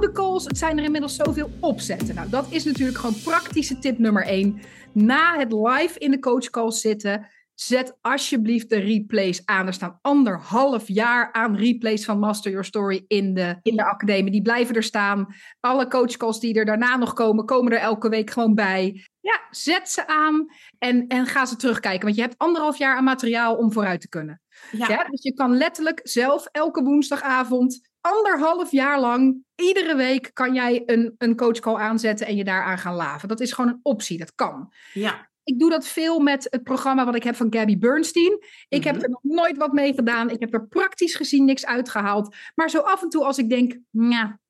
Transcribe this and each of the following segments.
oude calls, het zijn er inmiddels zoveel opzetten. Nou, dat is natuurlijk gewoon praktische tip nummer één. Na het live in de coachcall zitten, zet alsjeblieft de replays aan. Er staan anderhalf jaar aan replays van Master Your Story in de, in de academie. Die blijven er staan. Alle coachcalls die er daarna nog komen, komen er elke week gewoon bij. Ja, zet ze aan en, en ga ze terugkijken. Want je hebt anderhalf jaar aan materiaal om vooruit te kunnen. Ja. dus je kan letterlijk zelf elke woensdagavond, anderhalf jaar lang, iedere week kan jij een, een coachcall aanzetten en je daaraan gaan laven. Dat is gewoon een optie, dat kan. Ja. Ik doe dat veel met het programma wat ik heb van Gabby Bernstein. Ik heb Mhm. er nog nooit wat mee gedaan. Ik heb er praktisch gezien niks uitgehaald. Maar zo af en toe als ik denk, ja,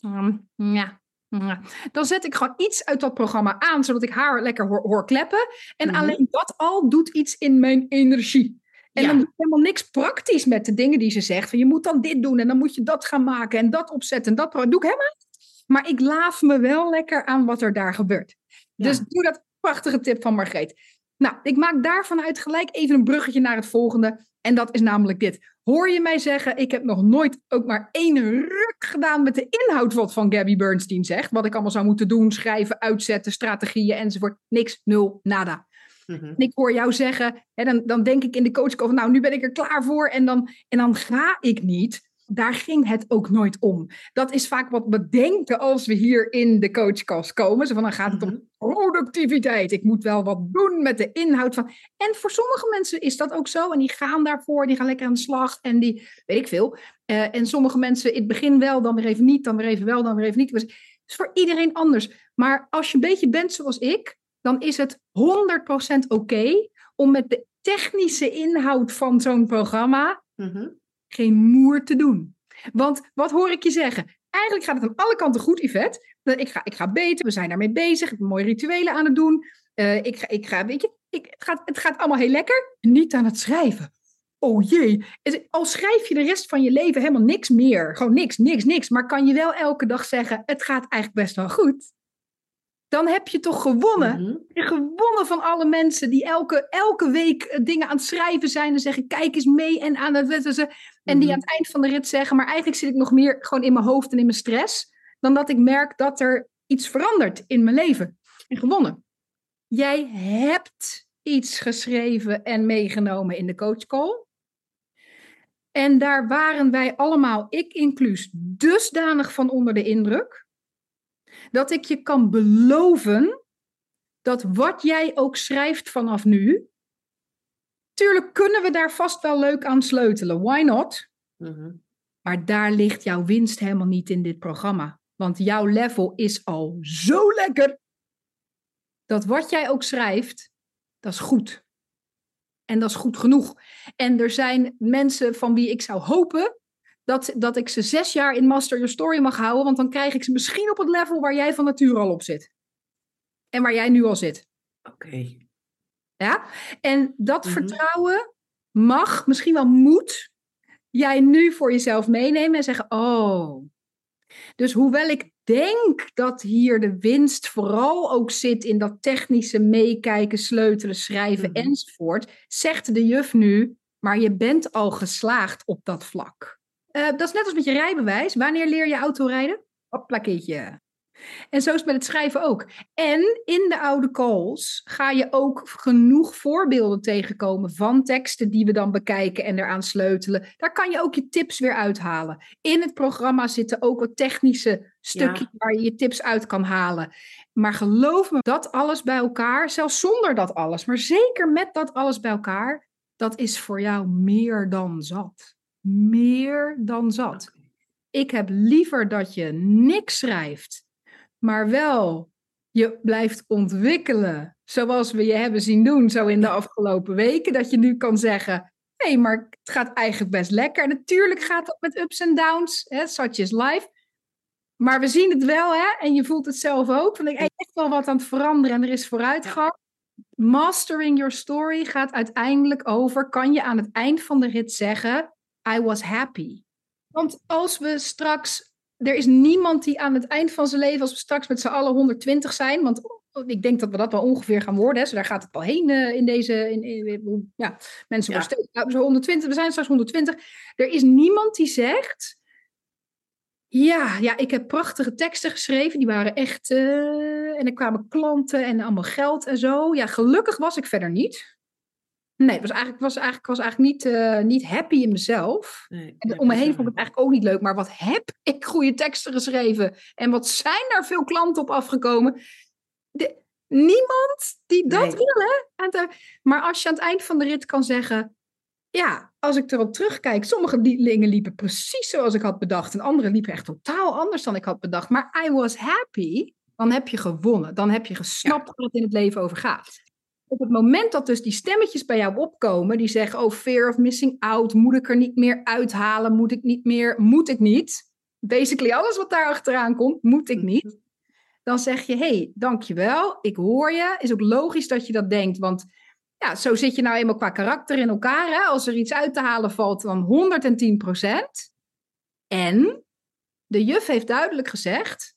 mm, ja, ja, dan zet ik gewoon iets uit dat programma aan, zodat ik haar lekker hoor, hoor kleppen. En Mhm. alleen dat al doet iets in mijn energie. En Ja. dan doe ik helemaal niks praktisch met de dingen die ze zegt. Van je moet dan dit doen en dan moet je dat gaan maken en dat opzetten en dat doe ik helemaal niet. Maar ik laaf me wel lekker aan wat er daar gebeurt. Ja. Dus doe dat prachtige tip van Margreet. Nou, ik maak daarvan uit gelijk even een bruggetje naar het volgende. En dat is namelijk dit. Hoor je mij zeggen, ik heb nog nooit ook maar één ruk gedaan met de inhoud wat van Gabby Bernstein zegt. Wat ik allemaal zou moeten doen, schrijven, uitzetten, strategieën enzovoort. Niks, nul, nada. Mhm. En ik hoor jou zeggen, hè, dan, dan denk ik in de coachcall van nou, nu ben ik er klaar voor en dan, en dan ga ik niet. Daar ging het ook nooit om. Dat is vaak wat we denken als we hier in de coachcast komen. Zo van, dan gaat het om productiviteit. Ik moet wel wat doen met de inhoud van. En voor sommige mensen is dat ook zo. En die gaan daarvoor, die gaan lekker aan de slag. En die, weet ik veel. Eh, en sommige mensen in het begin wel, dan weer even niet, dan weer even wel, dan weer even niet. Dus het is voor iedereen anders. Maar als je een beetje bent zoals ik, dan is het 100% oké om met de technische inhoud van zo'n programma Mhm. geen moer te doen. Want wat hoor ik je zeggen? Eigenlijk gaat het aan alle kanten goed, Yvette. Eh, Ik ga, ik ga beter, we zijn daarmee bezig. Ik ben mooie rituelen aan het doen. Eh, ik, ga, ik ga, weet je, ik, het, gaat, het gaat allemaal heel lekker. Niet aan het schrijven. Oh jee. Al schrijf je de rest van je leven helemaal niks meer. Gewoon niks, niks, niks. Maar kan je wel elke dag zeggen, het gaat eigenlijk best wel goed. Dan heb je toch gewonnen. Mhm. Je gewonnen van alle mensen die elke, elke week eh, dingen aan het schrijven zijn en zeggen: kijk eens mee en aan het. En die Mhm. aan het eind van de rit zeggen: maar eigenlijk zit ik nog meer gewoon in mijn hoofd en in mijn stress. Dan dat ik merk dat er iets verandert in mijn leven. En gewonnen. Jij hebt iets geschreven en meegenomen in de coachcall. En daar waren wij allemaal, ik inclus, dusdanig van onder de indruk. Dat ik je kan beloven dat wat jij ook schrijft vanaf nu. Tuurlijk kunnen we daar vast wel leuk aan sleutelen. Why not? Mhm. Maar daar ligt jouw winst helemaal niet in dit programma. Want jouw level is al zo lekker. Dat wat jij ook schrijft, dat is goed. En dat is goed genoeg. En er zijn mensen van wie ik zou hopen dat, dat ik ze zes jaar in Master Your Story mag houden. Want dan krijg ik ze misschien op het level waar jij van nature al op zit. En waar jij nu al zit. Oké. Ja? En dat Mhm. vertrouwen mag, misschien wel moet, jij nu voor jezelf meenemen en zeggen: Oh. Dus hoewel ik denk dat hier de winst vooral ook zit in dat technische meekijken, sleutelen, schrijven Mhm. enzovoort, zegt de juf nu: Maar je bent al geslaagd op dat vlak. Eh, dat is net als met je rijbewijs. Wanneer leer je autorijden? Hopplakeetje. En zo is het met het schrijven ook. En in de oude calls ga je ook genoeg voorbeelden tegenkomen van teksten die we dan bekijken en eraan sleutelen. Daar kan je ook je tips weer uithalen. In het programma zitten ook wat technische stukjes Ja. waar je je tips uit kan halen. Maar geloof me, dat alles bij elkaar, zelfs zonder dat alles, maar zeker met dat alles bij elkaar, dat is voor jou meer dan zat. Meer dan zat. Ik heb liever dat je niks schrijft, maar wel je blijft ontwikkelen. Zoals we je hebben zien doen zo in de afgelopen weken. Dat je nu kan zeggen, hé, hey, maar het gaat eigenlijk best lekker. Natuurlijk gaat dat met ups en downs, hè, such is life. Maar we zien het wel, hè? En je voelt het zelf ook. Van, ik hey, echt wel wat aan het veranderen en er is vooruitgang. Mastering your story gaat uiteindelijk over, kan je aan het eind van de rit zeggen, I was happy. Want als we straks, er is niemand die aan het eind van zijn leven, als we straks met z'n allen 120 zijn, want ik denk dat we dat wel ongeveer gaan worden, hè, zo daar gaat het wel heen uh, in deze, in, in, ja, mensen Ja. worden steeds, nou, zo 120, we zijn straks 120. Er is niemand die zegt, Ja, ja, ik heb prachtige teksten geschreven. Die waren echt. eh, en er kwamen klanten en allemaal geld en zo. Ja, gelukkig was ik verder niet. Nee, het was eigenlijk, was eigenlijk, was eigenlijk niet, eh, niet happy in mezelf. Nee, En om me heen vond ik het eigenlijk ook niet leuk. Maar wat heb ik goede teksten geschreven? En wat zijn daar veel klanten op afgekomen? De- niemand die dat Nee. wil, hè? Maar als je aan het eind van de rit kan zeggen... Ja, als ik erop terugkijk, sommige dingen liepen precies zoals ik had bedacht. En andere liepen echt totaal anders dan ik had bedacht. Maar I was happy. Dan heb je gewonnen. Dan heb je gesnapt waar het in het leven over gaat. Op het moment dat dus die stemmetjes bij jou opkomen, die zeggen, oh, fear of missing out, moet ik er niet meer uithalen, moet ik niet meer, moet ik niet. Basically alles wat daar achteraan komt, moet ik niet. Dan zeg je, hey, dankjewel, ik hoor je. Is ook logisch dat je dat denkt, want ja, zo zit je nou eenmaal qua karakter in elkaar. Hè? Als er iets uit te halen valt, dan 110% En de juf heeft duidelijk gezegd,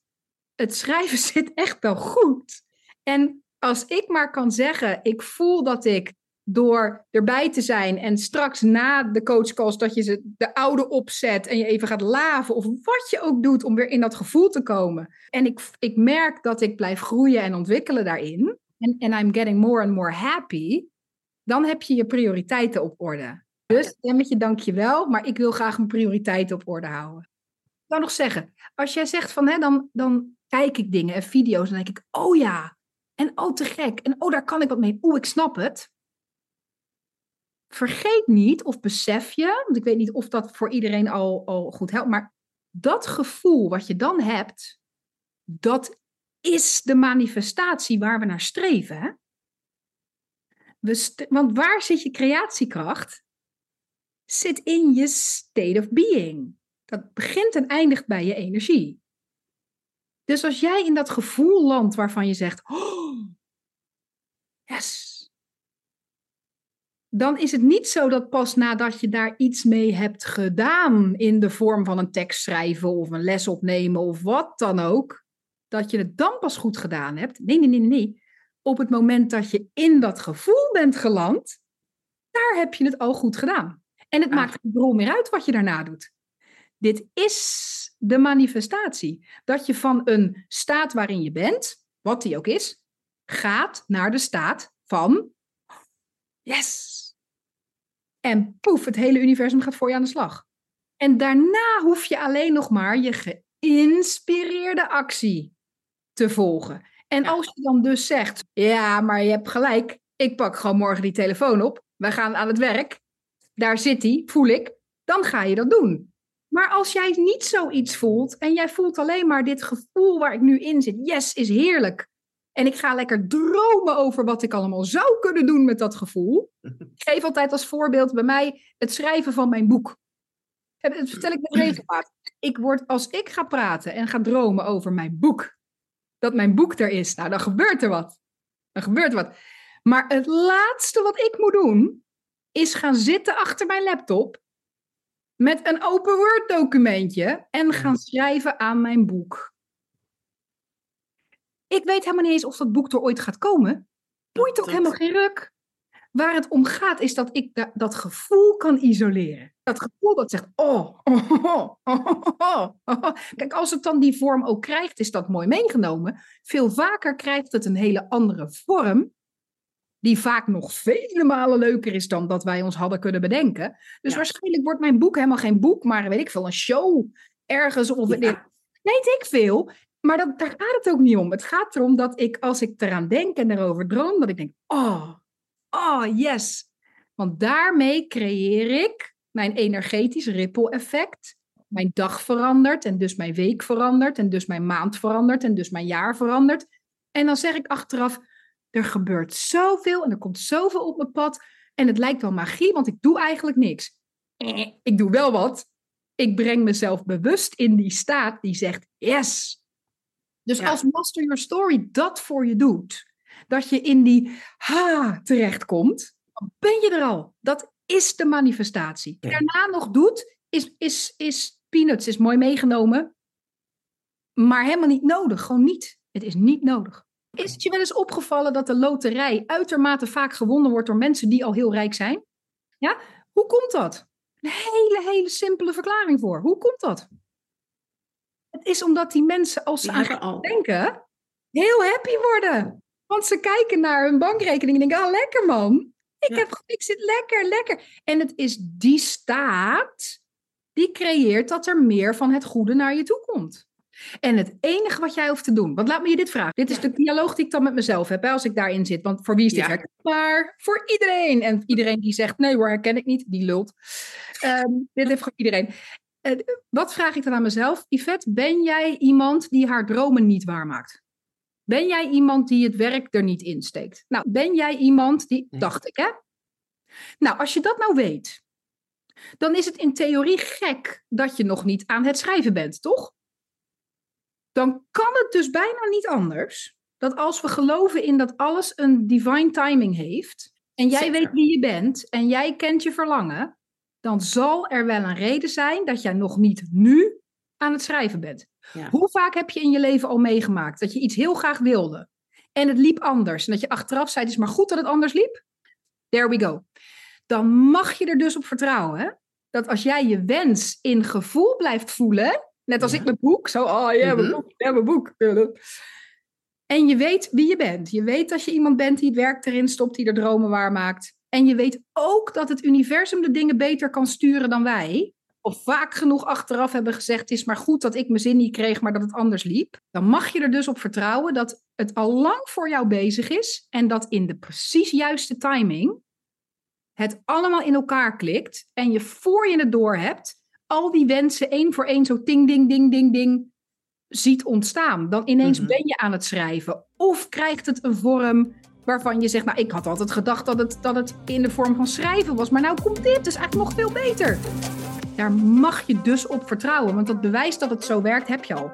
het schrijven zit echt wel goed. En als ik maar kan zeggen, ik voel dat ik door erbij te zijn en straks na de coachcalls dat je ze de oude opzet en je even gaat laven of wat je ook doet om weer in dat gevoel te komen. En ik, ik merk dat ik blijf groeien en ontwikkelen daarin. En en I'm getting more and more happy. Dan heb je je prioriteiten op orde. Dus stemmetje, dank je wel, maar ik wil graag mijn prioriteiten op orde houden. Ik zou nog zeggen, als jij zegt van, hè, dan, dan kijk ik dingen en video's dan denk ik, oh ja, en oh te gek, en oh daar kan ik wat mee, oeh ik snap het. Vergeet niet of besef je, want ik weet niet of dat voor iedereen al, al goed helpt, maar dat gevoel wat je dan hebt, dat is de manifestatie waar we naar streven. We want waar zit je creatiekracht? Zit in je state of being. Dat begint en eindigt bij je energie. Dus als jij in dat gevoel landt waarvan je zegt, oh, yes, dan is het niet zo dat pas nadat je daar iets mee hebt gedaan in de vorm van een tekst schrijven of een les opnemen of wat dan ook, dat je het dan pas goed gedaan hebt. Nee, nee, nee, nee. Op het moment dat je in dat gevoel bent geland, daar heb je het al goed gedaan. En het Ah. maakt geen rol meer uit wat je daarna doet. Dit is de manifestatie. Dat je van een staat waarin je bent, wat die ook is, gaat naar de staat van yes. En poef, het hele universum gaat voor je aan de slag. En daarna hoef je alleen nog maar je geïnspireerde actie te volgen. En Ja. als je dan dus zegt, ja, maar je hebt gelijk, ik pak gewoon morgen die telefoon op, we gaan aan het werk, daar zit hij, voel ik, dan ga je dat doen. Maar als jij niet zoiets voelt en jij voelt alleen maar dit gevoel waar ik nu in zit, yes, is heerlijk. En ik ga lekker dromen over wat ik allemaal zou kunnen doen met dat gevoel. Ik geef altijd als voorbeeld bij mij het schrijven van mijn boek. En Dat vertel ik met regelmaat. Ik word, als ik ga praten en ga dromen over mijn boek, dat mijn boek er is, nou dan gebeurt er wat. Dan gebeurt er wat. Maar het laatste wat ik moet doen, is gaan zitten achter mijn laptop met een open Word documentje en gaan schrijven aan mijn boek. Ik weet helemaal niet eens of dat boek er ooit gaat komen. Boeit ook helemaal geen ruk. Waar het om gaat is dat ik da- dat gevoel kan isoleren. Dat gevoel dat zegt, oh, oh, oh, oh, oh, oh. Kijk, als het dan die vorm ook krijgt, is dat mooi meegenomen. Veel vaker krijgt het een hele andere vorm. Die vaak nog vele malen leuker is dan dat wij ons hadden kunnen bedenken. Dus Ja. waarschijnlijk wordt mijn boek helemaal geen boek, maar weet ik veel, een show ergens of Ja. Weet ik veel. Maar dat, daar gaat het ook niet om. Het gaat erom dat ik, als ik eraan denk en erover droom, dat ik denk, oh, oh, yes. Want daarmee creëer ik mijn energetisch ripple effect. Mijn dag verandert en dus mijn week verandert en dus mijn maand verandert en dus mijn jaar verandert. En dan zeg ik achteraf, er gebeurt zoveel en er komt zoveel op mijn pad. En het lijkt wel magie, want ik doe eigenlijk niks. Ik doe wel wat. Ik breng mezelf bewust in die staat die zegt yes. Dus Ja. als Master Your Story dat voor je doet, dat je in die ha terechtkomt, dan ben je er al. Dat is de manifestatie. Ja. Daarna nog doet, is, is, is peanuts, is mooi meegenomen, maar helemaal niet nodig. Gewoon niet. Het is niet nodig. Is het je wel eens opgevallen dat de loterij uitermate vaak gewonnen wordt door mensen die al heel rijk zijn? Ja? Hoe komt dat? Een hele, hele simpele verklaring voor. Hoe komt dat? Het is omdat die mensen, als ze aan al. denken, heel happy worden. Want ze kijken naar hun bankrekening en denken, ah, lekker man. Ik, heb, ik zit lekker, lekker. En het is die staat die creëert dat er meer van het goede naar je toe komt. En het enige wat jij hoeft te doen, want laat me je dit vragen. Dit is de dialoog die ik dan met mezelf heb, hè, als ik daarin zit. Want voor wie is dit ja. herkenbaar? Voor iedereen. En iedereen die zegt, nee hoor, herken ik niet, die lult. Ehm, dit heeft voor iedereen. Uh, wat vraag ik dan aan mezelf? Yvette, ben jij iemand die haar dromen niet waarmaakt? Ben jij iemand die het werk er niet insteekt? Nou, ben jij iemand die, dacht ik hè? Nou, als je dat nou weet, dan is het in theorie gek dat je nog niet aan het schrijven bent, toch? Dan kan het dus bijna niet anders dat als we geloven in dat alles een divine timing heeft, en jij weet wie je bent en jij kent je verlangen, dan zal er wel een reden zijn dat jij nog niet nu aan het schrijven bent. Hoe vaak heb je in je leven al meegemaakt dat je iets heel graag wilde en het liep anders en dat je achteraf zei, het is maar goed dat het anders liep? There we go. Dan mag je er dus op vertrouwen dat als jij je wens in gevoel blijft voelen, net als ik mijn boek, zo, oh ja, mijn mhm. boek, ja, mijn boek. En je weet wie je bent. Je weet dat je iemand bent die het werk erin stopt, die er dromen waar maakt. En je weet ook dat het universum de dingen beter kan sturen dan wij. Of vaak genoeg achteraf hebben gezegd: het is maar goed dat ik mijn zin niet kreeg, maar dat het anders liep. Dan mag je er dus op vertrouwen dat het al lang voor jou bezig is. En dat in de precies juiste timing het allemaal in elkaar klikt. En je voor je het door hebt, al die wensen één voor één zo ding, ding, ding, ding, ding ziet ontstaan. Dan ineens mhm. ben je aan het schrijven. Of krijgt het een vorm waarvan je zegt, nou ik had altijd gedacht dat het, dat het in de vorm van schrijven was, maar nou komt dit, dus eigenlijk nog veel beter. Daar mag je dus op vertrouwen, want dat bewijst dat het zo werkt, heb je al.